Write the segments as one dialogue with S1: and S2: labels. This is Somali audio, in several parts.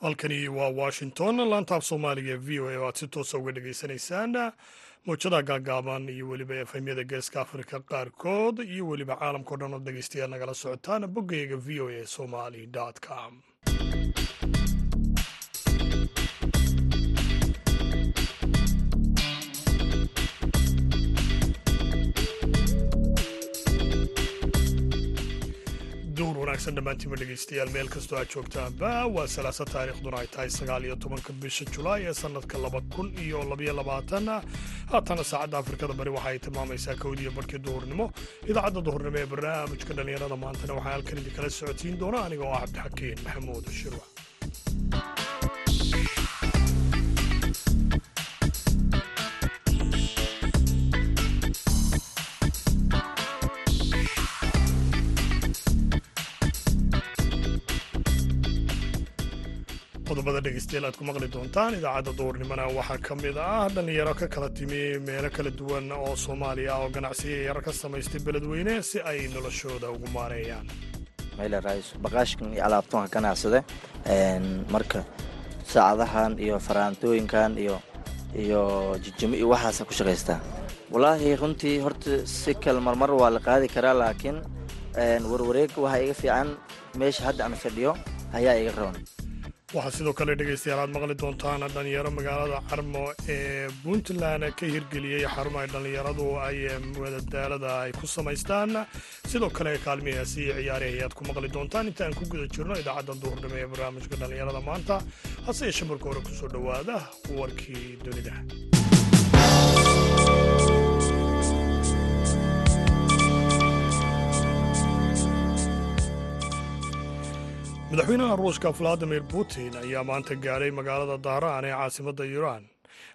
S1: Halkani waa washington laantaaf soomaaliga ee v o a oo aad si toosa uga dhagaysanaysaan mowjadaha gaagaaban iyo weliba efemyada geeska afrika qaarkood iyo weliba caalamkao dhan oo dhegaystayaal nagala socotaan boggayga v o a somali com duur wanaagsan dhammaantiinba dhegaystayaal meel kastoo aad joogtaanba waa salaasa taariikhduna ay tahay sagaal iyo tobanka bisha julaay ee sannadka laba kun iyo labaiyo labaatan haatana saacadda afrikada bari waxa ay tilmaamaysaa kowdiiyo barhkii duhurnimo idaacadda duhurnimo ee barnaamijka dhallinyarada maantana waxaa halkan idinkala socodsiin doona aniga oo ah cabdixakiin maxamuud shirwa qodobada dhegeystayaal aad ku maqli doontaan. Idaacadda duurnimona waxaa ka mid ah dhallinyaro ka kala timi meelo kala duwan oo soomaaliya oo ganacsiya yar ka samaystay beledweyne si ay noloshooda ugu maareeyaan.
S2: Baqaashkan iyo alaabtoonka ganacsade marka saacadahan iyo faraantooyinkan iyo iyo jijimo iyo waxaasa ku shaqaystaa walaahi runtii horta si kal marmar waa la qaadi karaa laakiin warwareeg waxaa iga fiican meesha hadda aan fadhiyo ayaa iga raban
S1: waxaa sidoo kale dhegaystayaal aad maqli doontaan dhalinyaro magaalada carmo ee puntland ka hirgeliyey xarumo ay dhallinyaradu ay madadaalada ay ku samaystaan. Sidoo kale kaalmihaasi iyo ciyaari ayaad ku maqli doontaan. Inta aan ku guda jirno idaacadda duhurnimo ee barnaamijka dhallinyarada maanta. Hase yeeshee marka hore ku soo dhowaada warkii dunida madaxweynaha ruushka valadimir putin ayaa maanta gaadhay magaalada dahraan ee caasimadda iiraan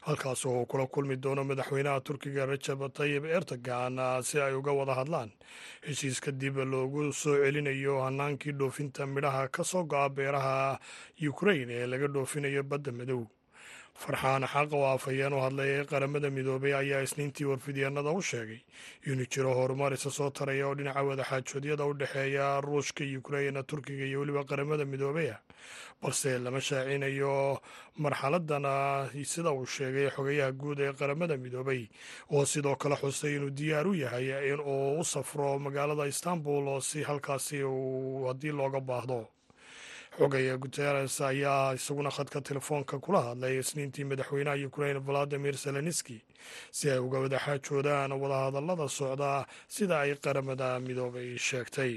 S1: halkaas oo uu kula kulmi doono madaxweynaha turkiga rajab tayib erdogan si ay uga wada hadlaan heshiiska dib loogu soo celinayo hanaankii dhoofinta midhaha ka soo go'a beeraha ukrain ee laga dhoofinayo badda madow farxaan xaqa oo afhayeen u hadlay ee qaramada midoobay ayaa isniintii warfidyaenada u sheegay. Inuu jiro horumar isa soo taraya oo dhinaca wadaxaajoodyada u dhexeeya ruushka ukrain turkiga iyo weliba qaramada midoobaya balse lama shaacinayo marxaladana sida uu sheegay xogayaha guud ee qaramada midoobay oo sidoo kale xusay inuu diyaar u yahay in uu u safro magaalada istanbul oo si halkaasi uu haddii looga baahdo xogaya guteres ayaa isaguna khadka telefoonka kula hadlay isniintii madaxweynaha ukrain valadimir zelenski si ay uga wadaxaajoodaan wadahadallada socda sida ay qaramada midoobay sheegtay.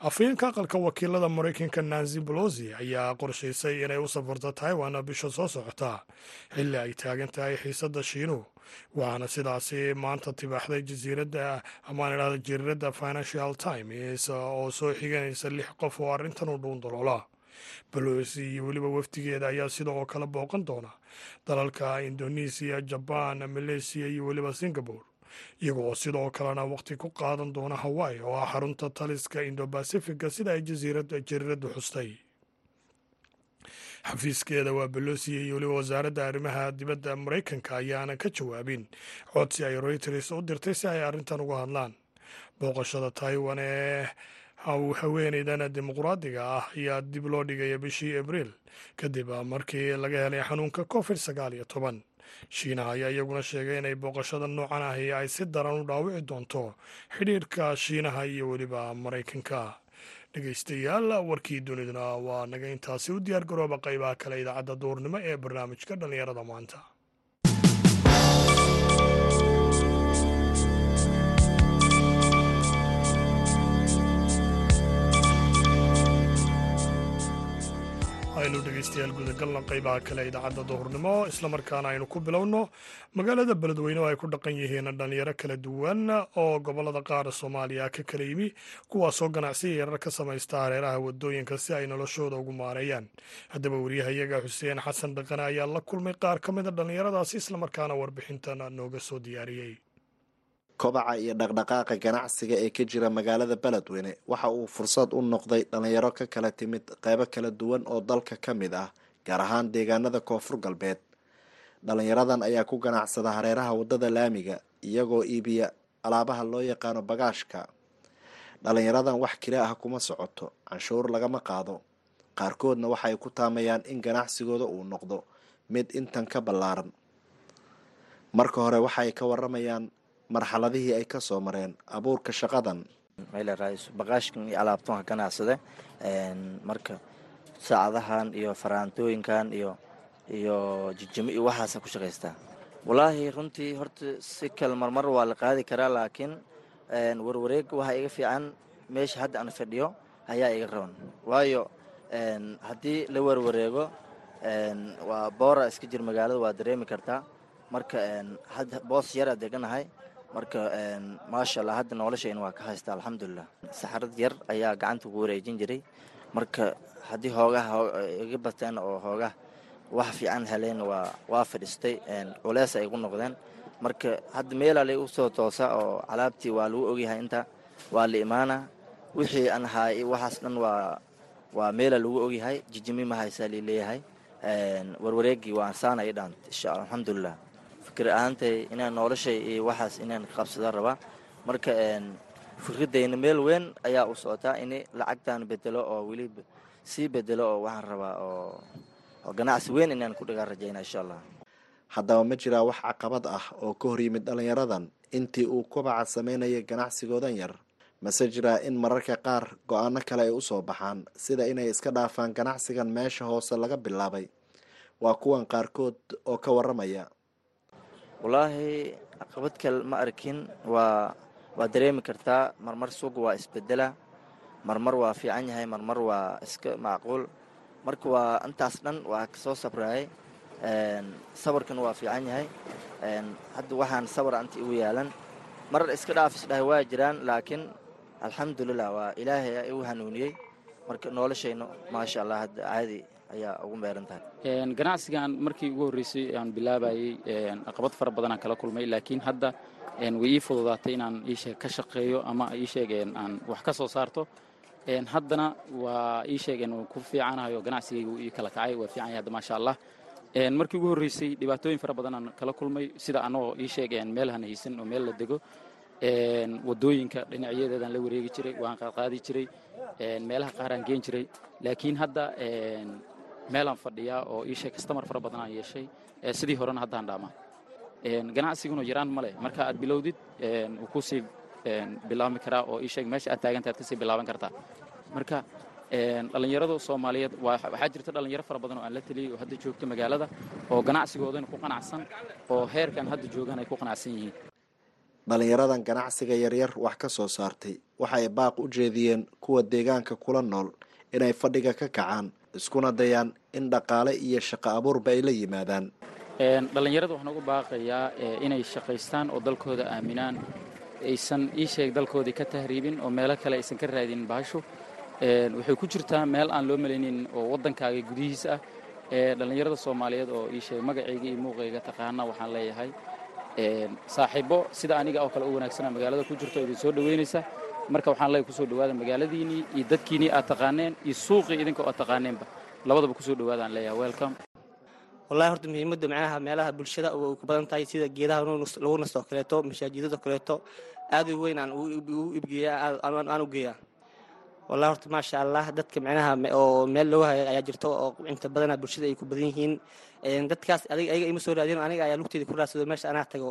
S1: Afhayeenka aqalka wakiilada maraykanka nancy bolosi ayaa qorshaysay inay u safarto taiwan bisha soo socota xilli ay taagan tahay xiisadda shiinuhu waxaana sidaasi maanta tibaaxday jasiiradda amaan idhahda jariiradda financial times oo soo xiganaysa lix qof oo arrintan u dhuundaloola bolosi iyo weliba wafdigeeda ayaa sidoo kale booqan doona. Dalalka indonesiya jabaan maleysiya iyo weliba singabore iyagoo sidoo kalena waqti ku qaadan doona hawaii oo ah xarunta taliska indo-bacifica sida ay jariiraddu xustay xafiiskeeda waa belosiya iyo weliba wasaaradda arrimaha dibadda maraykanka ayaana ka jawaabin. Codsi ay reuters u dirtay si ay arrintan uga hadlaan. Booqashada taiwan ee haweeneydan dimuqraadiga ah ayaa dib loo dhigaya bishii abriil kadib markii laga helay xanuunka covid sagaal iyo toban. Shiinaha ayaa iyaguna sheegay inay booqashada noocan ahi ay si daran u dhaawici doonto xidhiirka shiinaha iyo weliba maraykanka dhegeystayaal warkii duniduna waa naga intaasi u diyaar garooba qaybaha kale idaacadda duurnimo ee barnaamijka dhallinyarada maanta aynu dhegeystayaal gudagalna qaybaha kale idaacadda duhurnimo islamarkaana aynu ku bilowno magaalada beledweyne oo ay ku dhaqan yihiin dhalinyaro kala duwan oo gobollada qaar soomaaliya ka kala yimi kuwaasoo ganacsiya yarar ka samaysta hareeraha waddooyinka si ay noloshooda ugu maareeyaan. Haddaba wariyahayaga xuseen xasan dhaqane ayaa la kulmay qaar ka mida dhallinyaradaasi islamarkaana warbixintan nooga soo diyaariyey
S3: kobaca iyo dhaqdhaqaaqa ganacsiga ee ka jira magaalada beledweyne waxa uu fursad u noqday dhalinyaro ka kala timid qeybo kala duwan oo dalka ka mid ah gaar ahaan deegaanada koonfur galbeed. Dhalinyaradan ayaa ku ganacsada hareeraha waddada laamiga iyagoo iibiya alaabaha loo yaqaano bagaashka. Dhalinyaradan wax kila ah kuma socoto canshuur lagama qaado. Qaarkoodna waxay ku taamayaan in ganacsigooda uu noqdo mid intan ka ballaaran. Marka hore waxay ka waramayaan marxaladihii ay ka soo mareen abuurka shaqadan.
S2: Baqaashkan iyo alaabtoonka ganacsade marka saacadahan iyo faraantooyinkan iyo iyo jijimo iyo waxaasa ku shaqaystaa wallaahi runtii horta si kale marmar waa la qaadi karaa laakiin warwareeg waxaa iga fiican meesha hadda aan fadhiyo ayaa iga raban waayo haddii la warwareego waa boora iska jir magaalada waa dareemi kartaa. Marka hadda boos yaraa deganahay marka maasha allah hadda noloshayna waa ka haysta alxamdulilah saxarad yar ayaa gacanta ugu wareejin jiray. Marka haddii hoogaha iga bateen oo hoogaha wax fiican heleen waa waa fadhiistay culees ay gu noqdeen. Marka hadda meelaa laigu soo toosa oo alaabtii waa lagu ogyahay inta waa la imaana wixii aan ahaay waxaas dhan waa waa meelaa lagu ogyahay. Jijimi ma haysaa lileeyahay warwareegii waa saana i insha alla alxamdulilah fikir ahaantay inaan noloshay iyo waxaas inaan qabsada rabaa marka fikradayna meel weyn ayaa u socotaa in lacagtan bedelo oo weliba sii bedelo oo waxaan rabaa oo ganacsi weyn inaan ku dhigaa rajayna insha allah.
S3: Haddaba ma jiraa wax caqabad ah oo ka hor yimid dhalinyaradan intii uu kobaca sameynaya ganacsigoodan yar mase jiraa in mararka qaar go'aano kale ay u soo baxaan sida inay iska dhaafaan ganacsigan meesha hoose laga bilaabay. Waa kuwan qaarkood oo ka waramaya
S2: wallaahi caqabad kale ma arkin. Waa waa dareemi kartaa marmar suuga waa isbedela marmar waa fiican yahay. Marmar waa iska macquul. Marka waa intaas dhan waa ka soo sabraayay. Sabarkan waa fiican yahay. Hadda waxaan sabar anta igu yaalan. Marar iska dhaafis dhahay waa jiraan laakiin alxamdulilah waa ilaahay ayaa igu hanuuniyey. Marka noloshayno maasha allah hadda caadi ayaa ugu meeran tahay
S4: ganacsigan markii ugu horreysay aan bilaabayey caqabad fara badanaan kala kulmay laakiin hadda way fududaatay inaan iisheeg ka shaqeeyo ama iisheeg aan wax ka soo saarto. Haddana waa ii sheegeen ku fiicanahayo ganacsigaygu ii kala kacay waa fiican yahay hadda maasha allah markii ugu horreysay dhibaatooyin fara badan aan kala kulmay sida anagoo ii sheegeen meel hana oo meel la dego. Wadooyinka dhinacyadeedaan la wareegi jiray waan qaadqaadi jiray. Meelaha qaar aan geen jiray. Laakiin hadda meelaan fadhiyaa oo ii kastamar fara badan aan yeeshay sidii horena haddaan dhaamaa ganacsiguna yaraan ma marka aad bilowdid wuu ku sii bilaabmi karaa oo ii sheeg meesha aad taaganta aad ka sii bilaaban kartaa. Marka dhallinyarada soomaaliyeed waxaa jirta dhallinyaro fara badan oo aan la teliyey oo hadda joogta magaalada oo ganacsigoodana ku qanacsan oo heerkan hadda joogaan ay ku qanacsan yihiin.
S3: Dhalinyaradan ganacsiga yaryar wax ka soo saartay. Waxay baaq u jeediyeen kuwa deegaanka kula nool inay fadhiga ka kacaan iskuna dayaan in dhaqaale iyo shaqo abuurba ay la yimaadaan.
S4: Dhallinyarada waxaan ugu baaqayaa inay shaqaystaan oo dalkooda aaminaan. Aysan ii sheeg dalkoodii ka tahriibin oo meelo kale aysan ka raadin baasho waxay ku jirtaa meel aan loo malaynin oo waddankaaga gudihiisa ah. Dhallinyarada soomaaliyeed oo ii sheeg magacayga iyo muuqayga taqaana waxaan leeyahay. Saaxiibo sida aniga oo kale u wanaagsana magaalada ku jirto idin soo dhoweynaysa marka waxaan leeyahay ku soo dhowaada magaaladiinnii iyo dadkiinnii aad taqaaneen iyo suuqii idinka oo taqaaneenba labadaba ku soo dhowaadaan leeyahay. Welcome.
S5: Wallahi horta muhiimadda macnaha meelaha bulshada oo ku badan tahay sida geedaha lagu nasto oo kaleeto mashaajidada kaleeto aad u weyn aan u u geeyaa wallahi horta maasha allah dadka macnaha oo meel looga haya ayaa jirto oo inta badana bulshada ay ku badan yihiin. Dadkaas adiga ima soo raadin aniga ayaa lugteeda ku raadsado meesha anaa tago.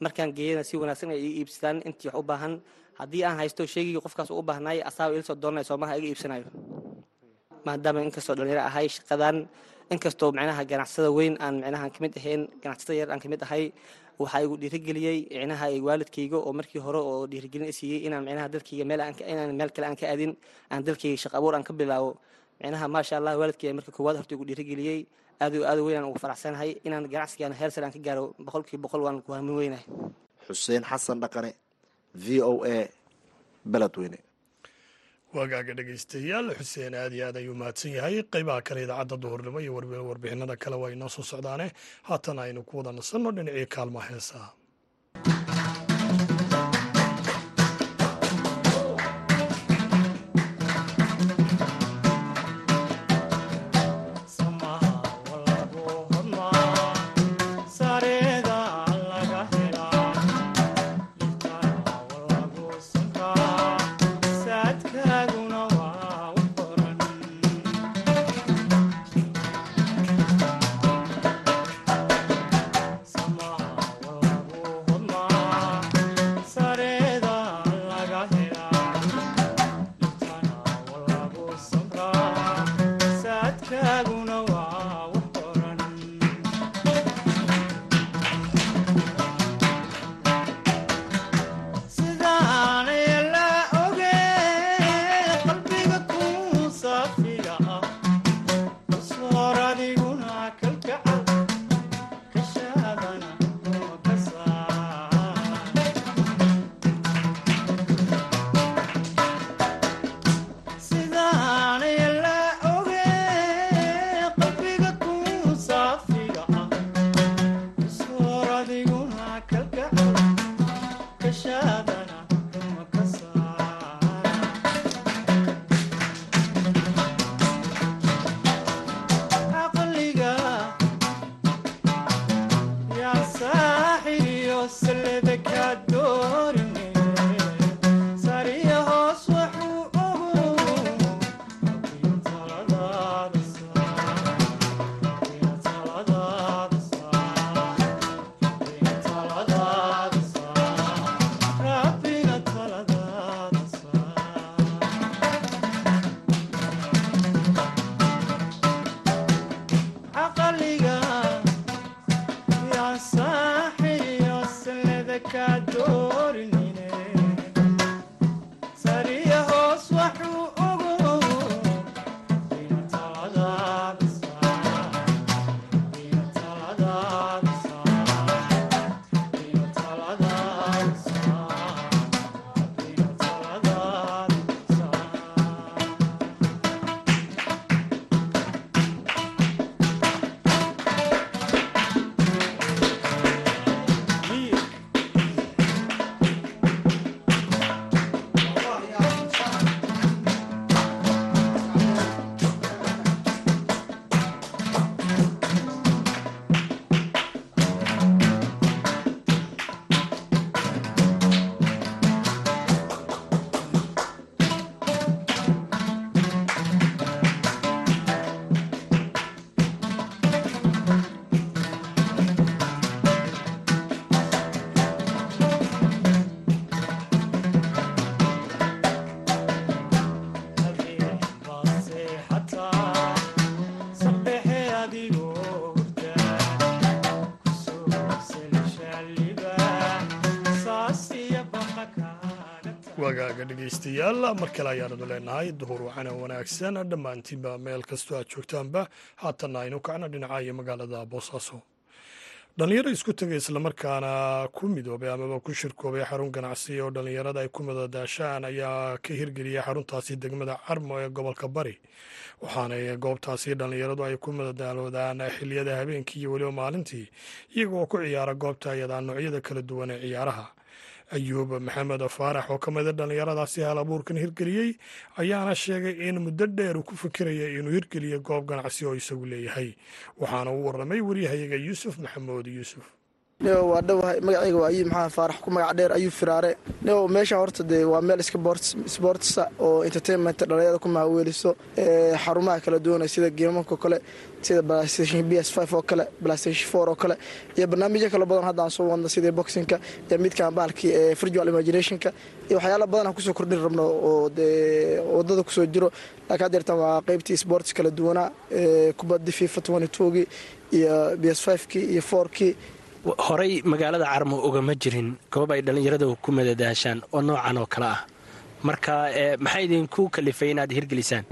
S5: Markaan geeyana si wanaagsan ay ii iibsadaan intii wax u baahan haddii aan haysto sheegigii qofkaas u baahnaay asaaba ila soo doonaya soomaha iga iibsanayo maadaama inkastoo dhalinyaro ahay shaqadan inkastoo macnaha ganacsada weyn aan macnaha ka mid ahayn ganacsada yar aan ka mid ahay waxaa igu dhiirigeliyey micnaha waalidkayga oo markii hore oo dhiirigelin isiiyey inaan micnaha dalkayga meel inaan meel kale aan ka aadin aan dalkayga shaqo abuur aan ka bilaabo micnaha maasha allah waalidkayga marka koowaad horta igu dhiirigeliyey aad aad weyn ugu faraxsanahay inaan ganacsigan heer aan ka gaaro boqolkii boqol waan ku hamin weynahay.
S3: Xuseen xasan dhaqane v o a beledweyne
S1: waagaaga dhegaystayaal xuseen aad iyo aad ayuu mahadsan yahay. Qeybaha kale idaacadda duhurnimo iyo warbixinada kale waa inoo soo socdaane. Haatan aynu ku wada nasanno dhinacii kaalmaha heesaha dhegaystayaal mar kale ayaanadu leenahay duhur wacana wanaagsan. Dhammaantiinba meel kastoo aad joogtaanba haatanna aynu kacno dhinaca iyo magaalada boosaaso dhallinyaro isku tegay islamarkaana ku midoobay amaba ku shirkoobay xarun ganacsi oo dhallinyarada ay ku madadaashaan ayaa ka hirgeliyay xaruntaasi degmada carmo ee gobolka bari. Waxaana goobtaasi dhallinyaradu ay ku madadaaloodaan xiliyada habeenkii iyo weliba maalintii iyagoo ku ciyaara goobta ayadaa noocyada kala duwan ee ciyaaraha ayuub maxamed faarax oo ka mida dhallinyaradaasi hal abuurkan hirgeliyey ayaana sheegay in muddo dheer uu ku fikiraya inuu hirgeliyo goob ganacsi oo isagu leeyahay. Waxaana uu warramay waryahayaga yuusuf maxamuud yuusuf
S6: nio waa magacayga waa ayuub maxamed faarax ku magac dheer ayuub firaare. Nio meesha horta dee waa meel iska sportsa oo entertainment dhalinyarada ku mahaweeliso xarumaha kala duwanay sida geemanka kale sida b s oo kale four oo kale iyo barnaamijyo kala badan hadda soo wadna sida boxinka iyo midkan baalkii ee virtual imaginationka iyo waxyaala badan aan ku soo kordhin rabno oo dee waddada ku soo jiro. Laakiin haddeertan waa qeybtii sports kala duwanaa kubaddi fifa twenty-twogii iyo b s kii iyo fourkii
S7: horey magaalada carmo ugama jirin. Goob ay dhallinyaradu ku madadaashaan oo noocan oo kale ah. Marka maxaa idinku kalifay inaad hirgelisaan?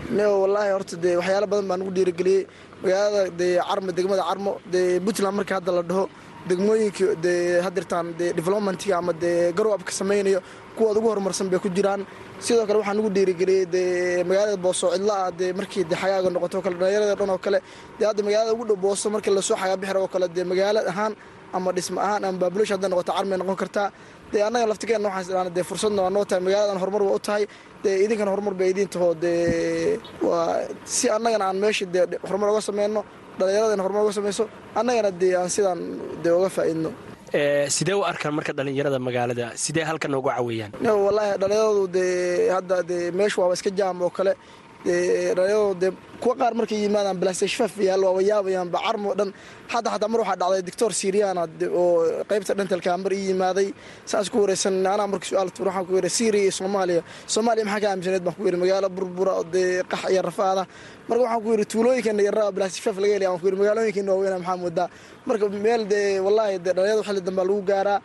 S6: Wallaahi horta dee waxyaala badan baa nagu dhiirigeliyey magaalada dee carmo degmada carmo dee puntland marka hadda la dhaho degmooyinkii dee hadeertaan dee developmentga ama dee garow samaynayo kuwaad ugu horumarsan bay ku jiraan. Sidoo kale waxaa nagu dhiirigeliyey dee magaalada booso cidlaah dee markii de xagaaga noqoto o kale dhallinyarada dhan oo kale dee hadda magaalada ugu dhow booso markii la soo xagaa bixira oo kale dee magaala ahaan ama dhismo ahaan ama baabulosh hadday noqoto carmay noqon kartaa dee annaga laftigeena waxaan isdhaana dee fursadna waa noo tahay magaaladan horumar waa u tahay dee idinkana horumar bay idiin taho dee waa si annagana aan meesha dee horumar uga sameyno dhallinyaradana horumar uga samayso annagana dee aan sidaan dee uga faa'iidno.
S7: Sidee u arkaan marka dhallinyarada magaalada? Sidee halkan uga caweeyaan
S6: wallaahi dhallinyaradu dee hadda dee meeshu waaba iska jaam oo kale dee kuwa qaar markay yimaadaan blasashfaf yaal waaba yaabayaanba carmo dhan hadda xataa mar waxaa dhacday doctor siriana oo qaybta dhantalka mar ii yimaaday. Saas ku wareysan anaa marka su'aal tuur waxaan ku yidhi syria iyo soomaaliya. Soomaaliya maxaa ka aaminsaneed baan ku yidhi magaalo burbura dee qax iyo rafaada. Marka waxaan ku yidhi tuulooyinkeena yarraa blasashfaf laga helaya waan ku yidhi magaalooyinkeena waaweyna maxaa moodaa? Marka meel dee wallaahi dee dhalinyarada xilli dambaa lagu gaaraa.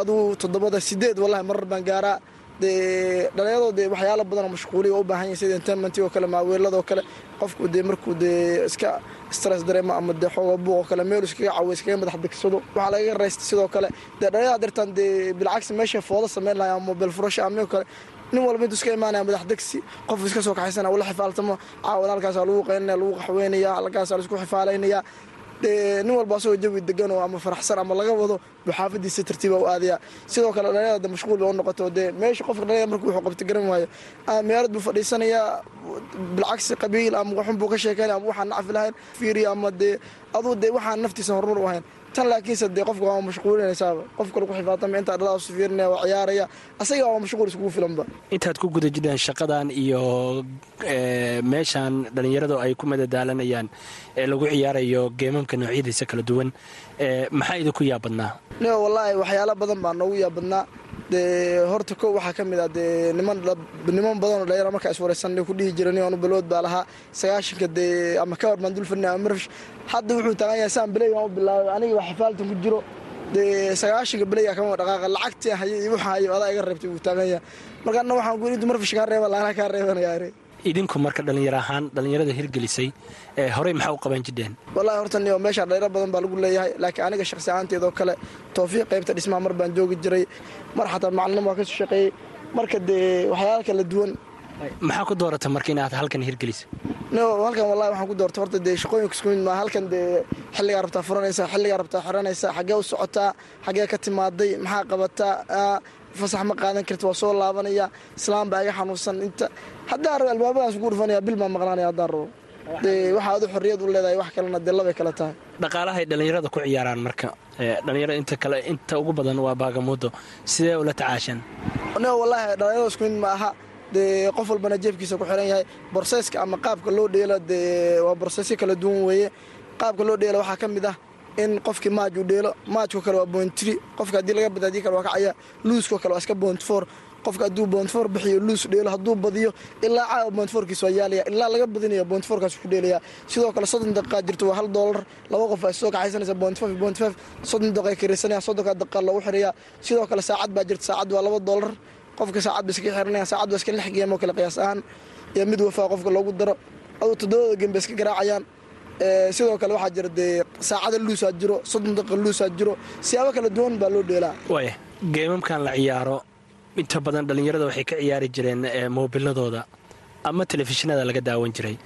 S6: Aduu toddobada sideed wallahi marar baan gaaraa dee dhalinyarado dee waxyaala badanoo mashquuliya u baahan yahin sida entertainment oo kale maaweeladoo kale qofku dee markuu dee iska stress dareemo ama dee xooga buuq oo kale meel iskaga cawo iskaga madax degsado waxaa lagaga raysta sidoo kale. Dee dhalinyarada dirtaan dee bilcagsi meesha fooda sameyn lahay ama mobile furasha ama kale. Nin walba intuu iska imaanaya madax degsi qof iska soo kaxaysana ula xifaaltamo caawan halkaasaa lagu qaynaya lagu qaxweynaya halkaasaa la isku xifaalaynaya nin walba asagoo jawi deganoo ama faraxsan ama laga wado buu xaafadiisa tartiiba u aadaya sidoo kale dhalinyarada mashquul ba u noqoto dee meesha qofka dhalinyar markuu wuxuu qabta garan waayo. Ama meelad buu fadhiisanayaa bilcagsi qabiil ama waxun buu ka sheekeynaya ama waxaan nacfi lahayn fiiriya ama dee aduu dee waxaan naftiisa horumar u ahayn tan laakiinse dee qofka waa mashquulinaysaaba qofka lagu xifaatama intaa dhaladaas fiirinaya waa ciyaaraya asaga waa mashquul iskugu filanba.
S7: Intaad ku guda jirtaan shaqadan iyo meeshaan dhallinyaradu ay ku madadaalanayaan ee lagu ciyaarayo geemamka noocyadiisa kala duwan maxaa idinku yaabadnaa?
S6: Nio wallaahi waxyaala badan baa noogu yaabadnaa dee horta kow waxaa ka mid ah dee niman badanoo dhalinyara markaa iswaraysan ku dhihi jira nin anu balood baa lahaa. Sagaashanka dee ama kawar baan dul fadhinay ama marfish hadda wuxuu taagan yahay saan beley waan u bilaabay aniga waa xifaaltan ku jiro. Dee sagaashanka beleyga kama dhaqaaqa lacagtii hayo iyo waxa hayo adaa iga reebtay wuu taagan yahay. Markaana waxaan ku intu marfish kaa reeba laana kaa reebanaya
S7: idinku marka dhallinyaro ahaan dhallinyarada hirgelisay horey maxaa u qaban jirdeen
S6: wallahi horta niyo meesha dhalinyaro badan baa lagu leeyahay laakiin aniga shakhsi ahaanteed oo kale towfiiq qaybta dhismaha mar baan joogi jiray. Mar xataa macalin waa ka soo shaqeeyey. Marka dee waxyaala kala duwan
S7: maxaa ku doorata marka inaad halkan hirgelisa
S6: no halkan wallahi waxaan ku doorta horta dee shaqooyinka isku mid maa halkan dee xilligaa rabtaa furanaysaa xilligaa rabtaa xiranaysaa xaggee u socotaa xaggee ka timaaday maxaa qabataa fasax ma qaadan karti waa soo laabanaya islaam baa iga xanuunsan. Inta haddaan rabo albaabadaas ugu dhufanaya bil baan maqnaanaya haddaan rabo. Dee waxaa adu xorriyad u leedahay wax kalena dee labay kale tahay.
S7: Dhaqaalahay dhallinyarada ku ciyaaraan marka. Dhallinyarada inta kale inta ugu badan waa baagamuudo sidee ula tacaashaan
S6: no wallaahi dhallinyarada isku mid ma aha. Dee qof walbana jeebkiisa ku xiran yahay. Borseeska ama qaabka loo dheelo dee waa borseesyo kala duwan weeye. Qaabka loo dheelo waxaa ka mid ah in qofkii maaj uu dheelo maajko kale waa bontri qofka haddii laga bada kale waa kacaya luusko kale waa iska bontfor qofka hadduu bontfor bixiyo luus dheelo hadduu badiyo ilaa caawa bontforkiis waa yaalaya ilaa laga badinaya bontforkaas ku dheelaya sidoo kale soddon daqiiqaa jirto waa hal doolar laba qof ay soo kaxaysanaysa bontfaf bontfaf soddon daqiiqa kiraysanaya soddonka daqiiqa lagu xiraya sidoo kale saacad baa jirta saacad waa laba doolar qofka saacad ba iska xiranayaan saacad ba iska lix geem oo kale qiyaas ahaan. Iyo mid wafaa qofka loogu daro. Aduu toddobada geem ba iska garaacayaan sidoo kale waxaa jira dee saacada luusaa jiro soddon daqiiqa luusaa jiro siyaabo kala duwan baa loo dheelaa.
S7: Waaya geemamkan la ciyaaro inta badan dhallinyarada waxay ka ciyaari jireen moobiladooda ama telefishinada laga daawan jiray.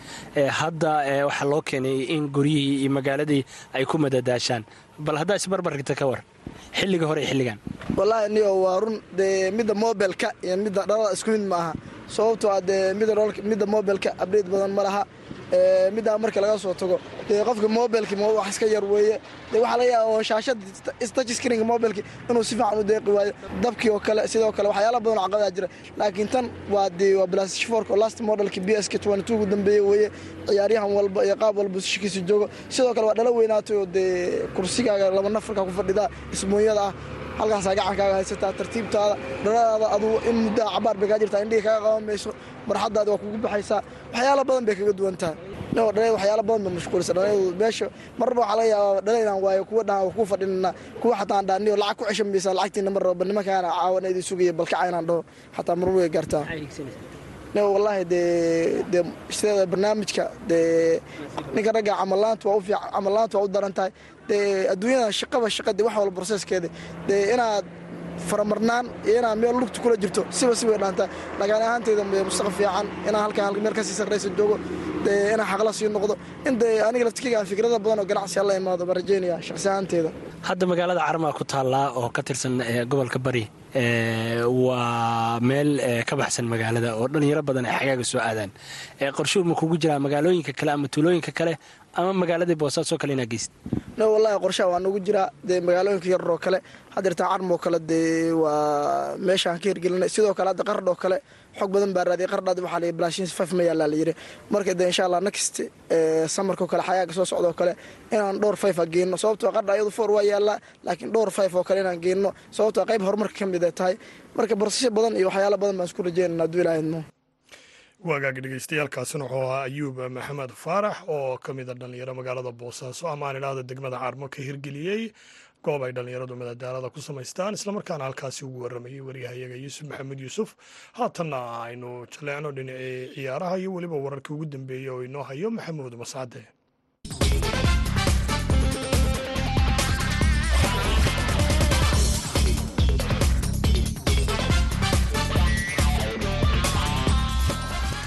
S7: Hadda waxaa loo keenay in guryihii iyo magaaladii ay ku madadaashaan. Bal haddaa isbarbarigta ka war xilliga hore xilligan.
S6: Wallaahi niyo waa run dee midda mobilka iyo midda dhalada isku mid ma aha sababtoo ah dee midda mobilka abdheyt badan ma laha middaa marka laga soo tago. Dee qofka mobilki wax iska yar weeye. Dee waxaa laga yaaba shaashada touch screenka mobilki inuu si fiican u deeqi waayo. Dabkii oo kale sidoo kale waxyaala badan oo jira. Laakiin tan waa dee waa plastic fork oo last modelki b s k ugu dambeeye weeye. Ciyaaryahan walba iyo qaab walba sishikiisa joogo. Sidoo kale waa dhala weynaatay oo dee kursigaaga laba nafarka ku fadhidaa isbuunyada ah halkaasaa gacankaaga haysataa tartiibtaada. Dhaladaada aduu in muddaa cabaar bay kaa jirtaa indhihii kaga qaban mayso waa kugu baxaysaa. Waxyaala badan bay kaga duwan tahay dhalada waxyaala badan bay mashquulisa. Dhaladu meesha marba waxaa laga yaabaa dhalaynaan waayo kuwa dhahan ku fadhinana kuwa xataa aan dhaaniyo lacag ku ceshan maysaa lacagtiina mar raba nimankaana caawana idin sugaya balkaca inaan dhaho. Xataa marba way gaartaa. Wallaahi dee dee sideeda barnaamijka dee ninka ragga camalaanta waa u fiican camalaanta waa u daran tahay dee adduunyada shaqaba shaqadii wax walba processkeeda. Dee inaad faramarnaan iyo inaad meel lugta kula jirto siba si way dhaantaa dhagaal ahaanteyda mustaqbal fiican inaan halkaan meel ka sii sarraysa joogo dee inaan xaqla sii noqdo. In dee aniga laftikeyga aan fikrada badan oo ganacsi alla imaado baan rajeynaya shaqsi ahaanteyda
S7: hadda magaalada carmaa ku taallaa oo ka tirsan gobolka bari waa meel ka baxsan magaalada oo dhallinyaro badan ay xagaaga soo aadaan. Qorshuhu ma kugu jiraa magaalooyinka kale ama tuulooyinka kale ama magaaladii boosaasoo kale inaa geyst
S6: no wallahi qorshaha waa nagu jiraa dee magaalooyinka yararoo kale hadeertaa carmoo kale dee waa meeshaan ka hirgelinay. Sidoo kale hadda qardhoo kale xog badan baa raadiyay. Qardhaadi waxaa la blashin faf ma yaallaa la yidhi. Marka dee insha allah next samarkao kale xayaaga soo socdoo kale inaan dhowr fayf a geenno sababtoo qardha iyadu foor waa yaallaa laakiin dhowr fayf oo kale inaan geenno sababtoo qayb horumarka ka mid ay tahay. Marka barsasho badan iyo waxyaala badan baan isku rajeynana hadduu ilaahidmo
S1: waagaagi dhegeystayaaalkaasina wuxuu ahaa ayuub maxamed faarax oo ka mid a dhallinyaro magaalada boosaaso ama aan idhaahda degmada carmo ka hirgeliyey goob ay dhallinyaradu madadaalada ku samaystaan islamarkaana halkaasi ugu warramayay waryahayaga yuusuf maxamed yuusuf. Haatanna aynu jaleecno dhinacii ciyaaraha iyo weliba wararkii ugu dambeeyey oo inoo hayo maxamuud mascade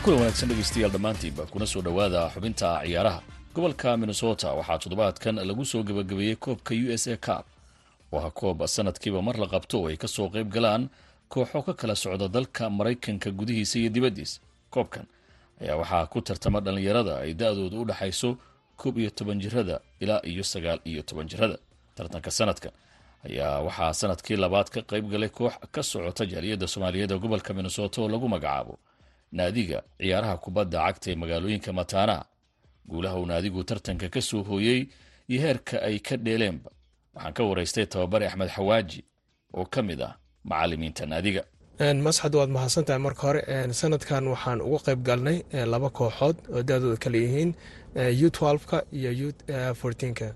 S8: kulan wanaagsan dhegeystayaal dhammaantiinba kuna soo dhowaada xubinta ciyaaraha. Gobolka minnesota waxaa toddobaadkan lagu soo gebagabeeyey koobka u s a cab ah koob sanadkiiba mar la qabto oo ay ka soo qayb galaan kooxo ka kala socda dalka maraykanka gudihiisa iyo dibaddiisa. Koobkan ayaa waxaa ku tartama dhallinyarada ay da-dooda u dhaxayso koob iyo toban jirada ilaa iyo sagaal iyo toban jirada tartanka sanadkan ayaa waxaa sannadkii labaad ka qayb galay koox ka socota jaaliyadda soomaaliyeed ee gobolka minnesota oo lagu magacaabo naadiga ciyaaraha kubadda cagta ee magaalooyinka mataanaha guulaha uu naadigu tartanka ka soo hooyey iyo heerka ay ka dheeleenba waxaan ka waraystay tababare axmed xawaaji oo ka mid ah macalimiinta naadiga.
S9: Masxad waad mahadsantahay marka hore. Sanadkan waxaan uga qayb galnay laba kooxood oo da-dooda kala yihiin u ka iyo u ka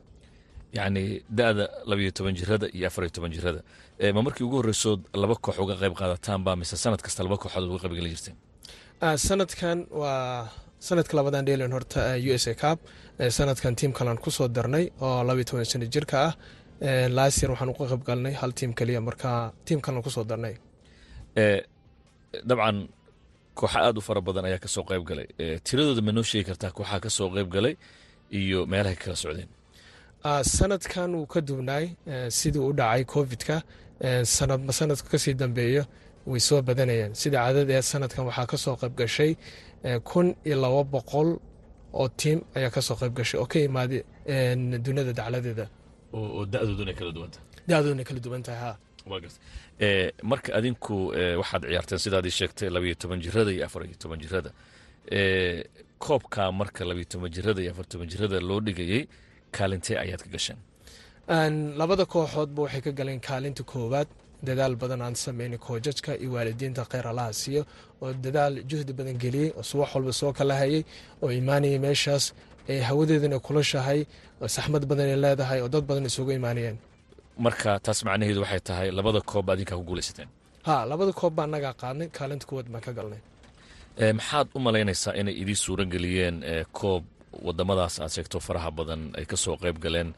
S8: yacni da-da labayo toban jirada iyo afariyo toban jirada ma markii ugu horreysood laba koox uga qayb qaadataanba mise sanad kasta laba kooxood uga qayb geli jirteen
S9: sanadkan waa sanadka labadan dheelen horta u s a cab sanadkan tiim kalan ku soo darnay oo labayo toban sano jirka ah. Laasir waxaan uga qayb galnay hal tiim keliya marka tiim kalan ku soo darnay.
S8: Dabcan kooxa aada u fara badan ayaa ka soo qayb galay. Tiradooda ma noo sheegi kartaa kooxaha ka soo qayb galay iyo meelahay kala socdeen?
S9: Sanadkan wuu ka duwnaay sidii u dhacay covid-ka. Sanadba sanadka ka sii dambeeyo way soo badanayeen sida cadad ee sanadkan waxaa ka soo qayb gashay kun iyo laba boqol oo tiim ayaa ka soo qayb gashay. Oo ka imaaday duniyada dacladeeda.
S8: Oo da-dooduna kala
S9: duwan tahay. Ha
S8: garta. Marka adinku waxaad ciyaarteen sidaadii sheegtay labayo toban jirada iyo afariyo toban jirada koobka marka labayo toban jirada iyo afar toban jirada loo dhigayey kaalintee ayaad ka gasheen
S9: labada kooxoodba waxay ka galeen kaalinta koowaad dadaal badan aan sameynay koojajka iyo waalidiinta kheyr allaha siiyo oo dadaal juhdi badan geliyey oo subax walba soo kala hayay oo imaanayay meeshaas ee hawadeedana kulashahay oo saxmad badan ay leedahay oo dad badan isugu imaanayeen
S8: marka taas macnaheedu waxay tahay labada koob adinkaa ku guulaysateen
S9: ha labada koob baa nagaa qaadnay kaalinta kuwaad baan ka galnay.
S8: Maxaad u malaynaysaa inay idii suuro geliyeen koob wadamadaas aad sheegto faraha badan ay ka soo qayb galeen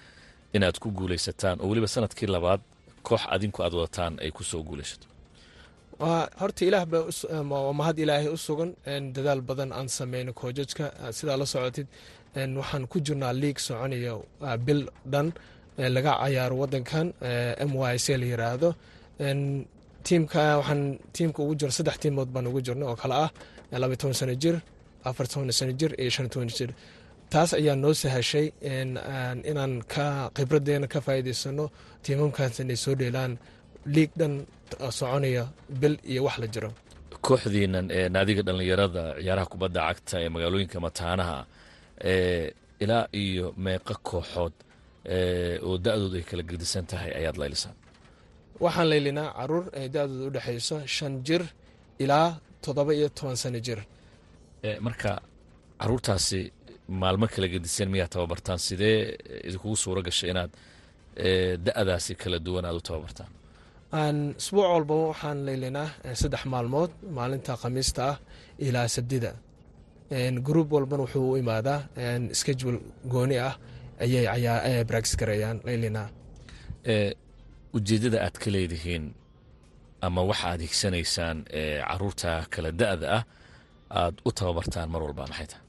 S8: inaad ku guulaysataan oo weliba sannadkii labaad koox adinku aad wadataan ay ku soo guulaysato?
S9: Horta ilaah ba mahad ilaahay u sugan dadaal badan aan sameyno koojajka. Sidaa la socotid waxaan ku jirnaa liig soconaya bil dhan laga cayaaro wadankan m y c la yiraahdo. Tiimka waxaan tiimka ugu jiro saddex tiimood baan ugu jirna oo kale ah laba toban sano jir afar sano jir iyo shan toban jir taas ayaa noo sahashay inaan ka khibradeena ka faa'iidaysano tiimamkaas inay soo dheelaan liig dhan soconaya bil iyo wax la jiro.
S8: Kooxdiinan ee naadiga dhallinyarada ciyaaraha kubadda cagta ee magaalooyinka mataanaha ilaa iyo meeqa kooxood oo da-doodu ay kala gedisan tahay ayaad laylisaan
S9: waxaan laylinaa carruur ee da-dooda u dhexayso shan jir ilaa toddoba iyo toban sano jir.
S8: Marka caruurtaasi maalmo kala gediseen miyaa tababartaan? Sidee idinkugu suuro gashay inaad da-daasi kala duwan aad u tababartaan?
S9: Isbuuc walba waxaan laylinaa saddex maalmood maalinta khamiista ah ilaa sabdida gruub walbana wuxuu u imaadaa schedule gooni ah ayay brax gareeyaan laylinaa
S8: ujeeddada aad ka leedihiin ama waxa aad higsanaysaan carruurta kala da-da ah aad u tababartaan mar walba maxay tahay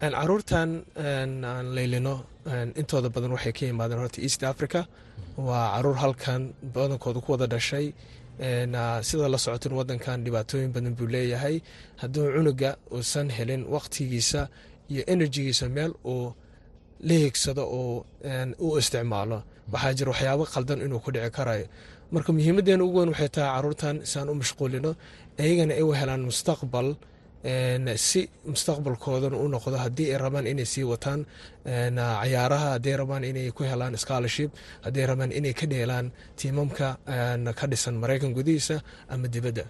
S9: caruurtan aan laylino intooda badan waxay ka yimaadeen horta east africa. Waa carruur halkan badankooda ku wada dhashay. Sida la socotin wadankan dhibaatooyin badan buu leeyahay. Hadduu cunuga uusan helin waqtigiisa iyo enerjigiisa meel uu la higsado oo u isticmaalo. Waxaa jira waxyaabo qaldan inuu ku dhici karayo. Marka muhiimadeena ugu weyn waxay tahay caruurtan siaan u mashquulino iyagana ay u helaan mustaqbal si mustaqbalkoodan u noqdo haddii ay rabaan inay sii wataan cayaaraha hadday rabaan inay ku helaan scholarship hadday rabaan inay ka dheelaan tiimamka ka dhisan maraykan gudihiisa ama dibadda.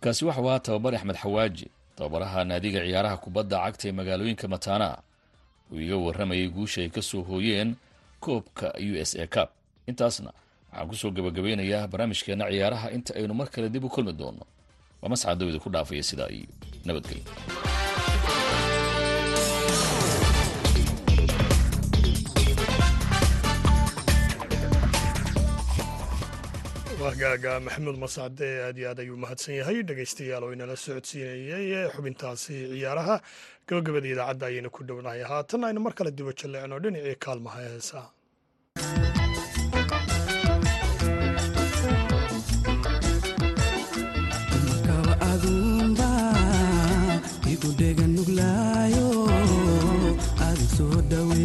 S8: Kaasi waxa waa tababar axmed xawaaji tababaraha naadiga ciyaaraha kubadda cagta ee magaalooyinka mataanaha uu iga warramayay guusha ay ka soo hooyeen koobka u s a cab intaasna waxaan ku soo gabagabeynayaa barnaamijkeenna ciyaaraha inta aynu mar kale dib u kulmi doonno waa dawida ku dhaafaya sidaa iyo nabadgelyo
S10: wahgaaga maxamuud mascade aad iyo aad ayuu mahadsan yahay. Dhegaystayaal oo inala socodsiinayay xubintaasi ciyaaraha. Gabagabada idaacadda ayayna ku dhownahay. Haatan aynu mar kale dibo jalleecno dhinacii kaalmaha heesaa mudheganuglayo aadi soo dhawe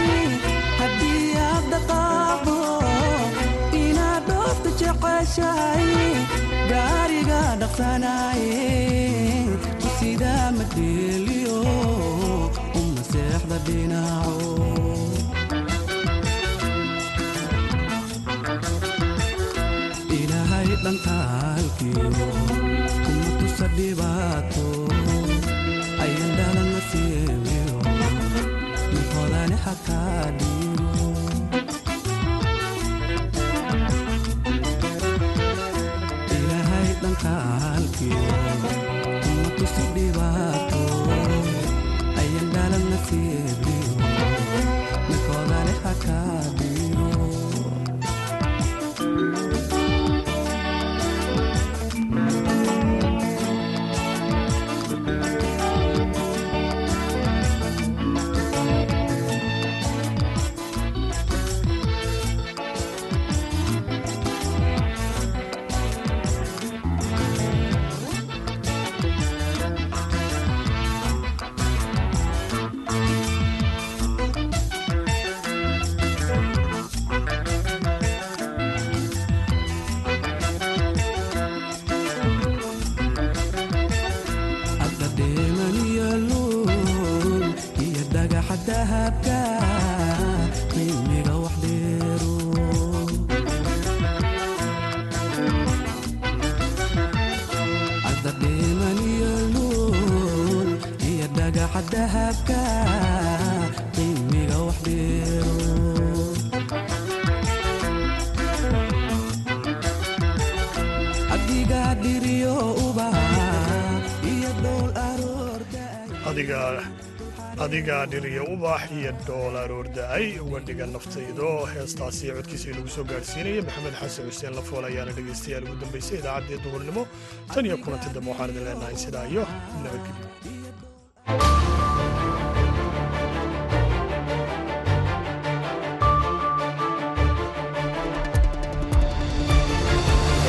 S10: gaariga dhaqsanaye sida madheeliyo uma seexda dhinacoilaahay dhantaalkiyo kuma tusa dhibaato ayaan dhalana siiyo mid hodani xakaadhi
S1: adiga dhiriyo ubax iyo dhoolaar orda-ay uga dhiga naftaydo heestaasi codkiisa lagu soo gaadhsiinaya maxamed xasan xuseen lafool ayaana dhegaystayaal ugu dambaysay idaacaddii duhurnimo. Tan iyo kulanti dambe waxaan idin leenahay sidaa iyo nabadgelyo